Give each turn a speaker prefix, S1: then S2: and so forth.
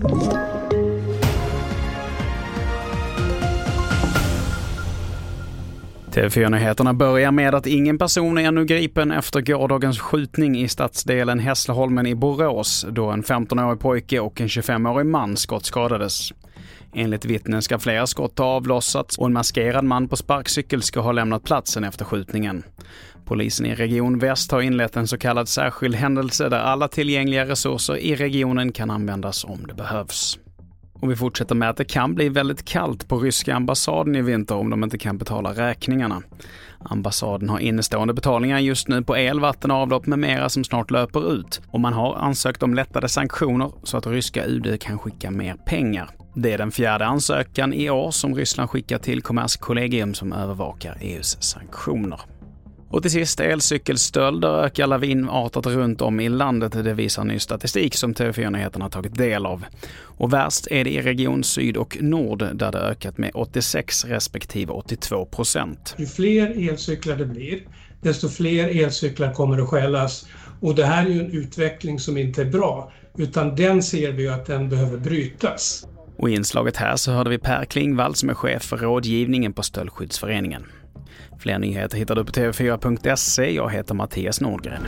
S1: you TV4-nyheterna börjar med att ingen person är ännu gripen efter gårdagens skjutning i stadsdelen Hässleholmen i Borås då en 15-årig pojke och en 25-årig man skottskadades. Enligt vittnen ska flera skott ha avlossats och en maskerad man på sparkcykel ska ha lämnat platsen efter skjutningen. Polisen i Region Väst har inlett en så kallad särskild händelse där alla tillgängliga resurser i regionen kan användas om det behövs. Och vi fortsätter med att det kan bli väldigt kallt på ryska ambassaden i vinter om de inte kan betala räkningarna. Ambassaden har innestående betalningar just nu på el, vatten, avlopp med mera som snart löper ut. Och man har ansökt om lättade sanktioner så att ryska UD kan skicka mer pengar. Det är den fjärde ansökan i år som Ryssland skickar till Kommerskollegium som övervakar EUs sanktioner. Och till sist, elcykelstölder ökar lavinartat runt om i landet. Det visar ny statistik som TV4 Nyheterna tagit del av. Och värst är det i Region Syd och Nord där det ökat med 86 respektive 82 procent.
S2: Ju fler elcyklar det blir, desto fler elcyklar kommer att stjälas. Och det här är ju en utveckling som inte är bra, utan den ser vi ju att den behöver brytas.
S1: Och i inslaget här så hörde vi Per Klingvall som är chef för rådgivningen på Stöldskyddsföreningen. Fler nyheter hittar du på tv4.se. Jag heter Mattias Nordgren.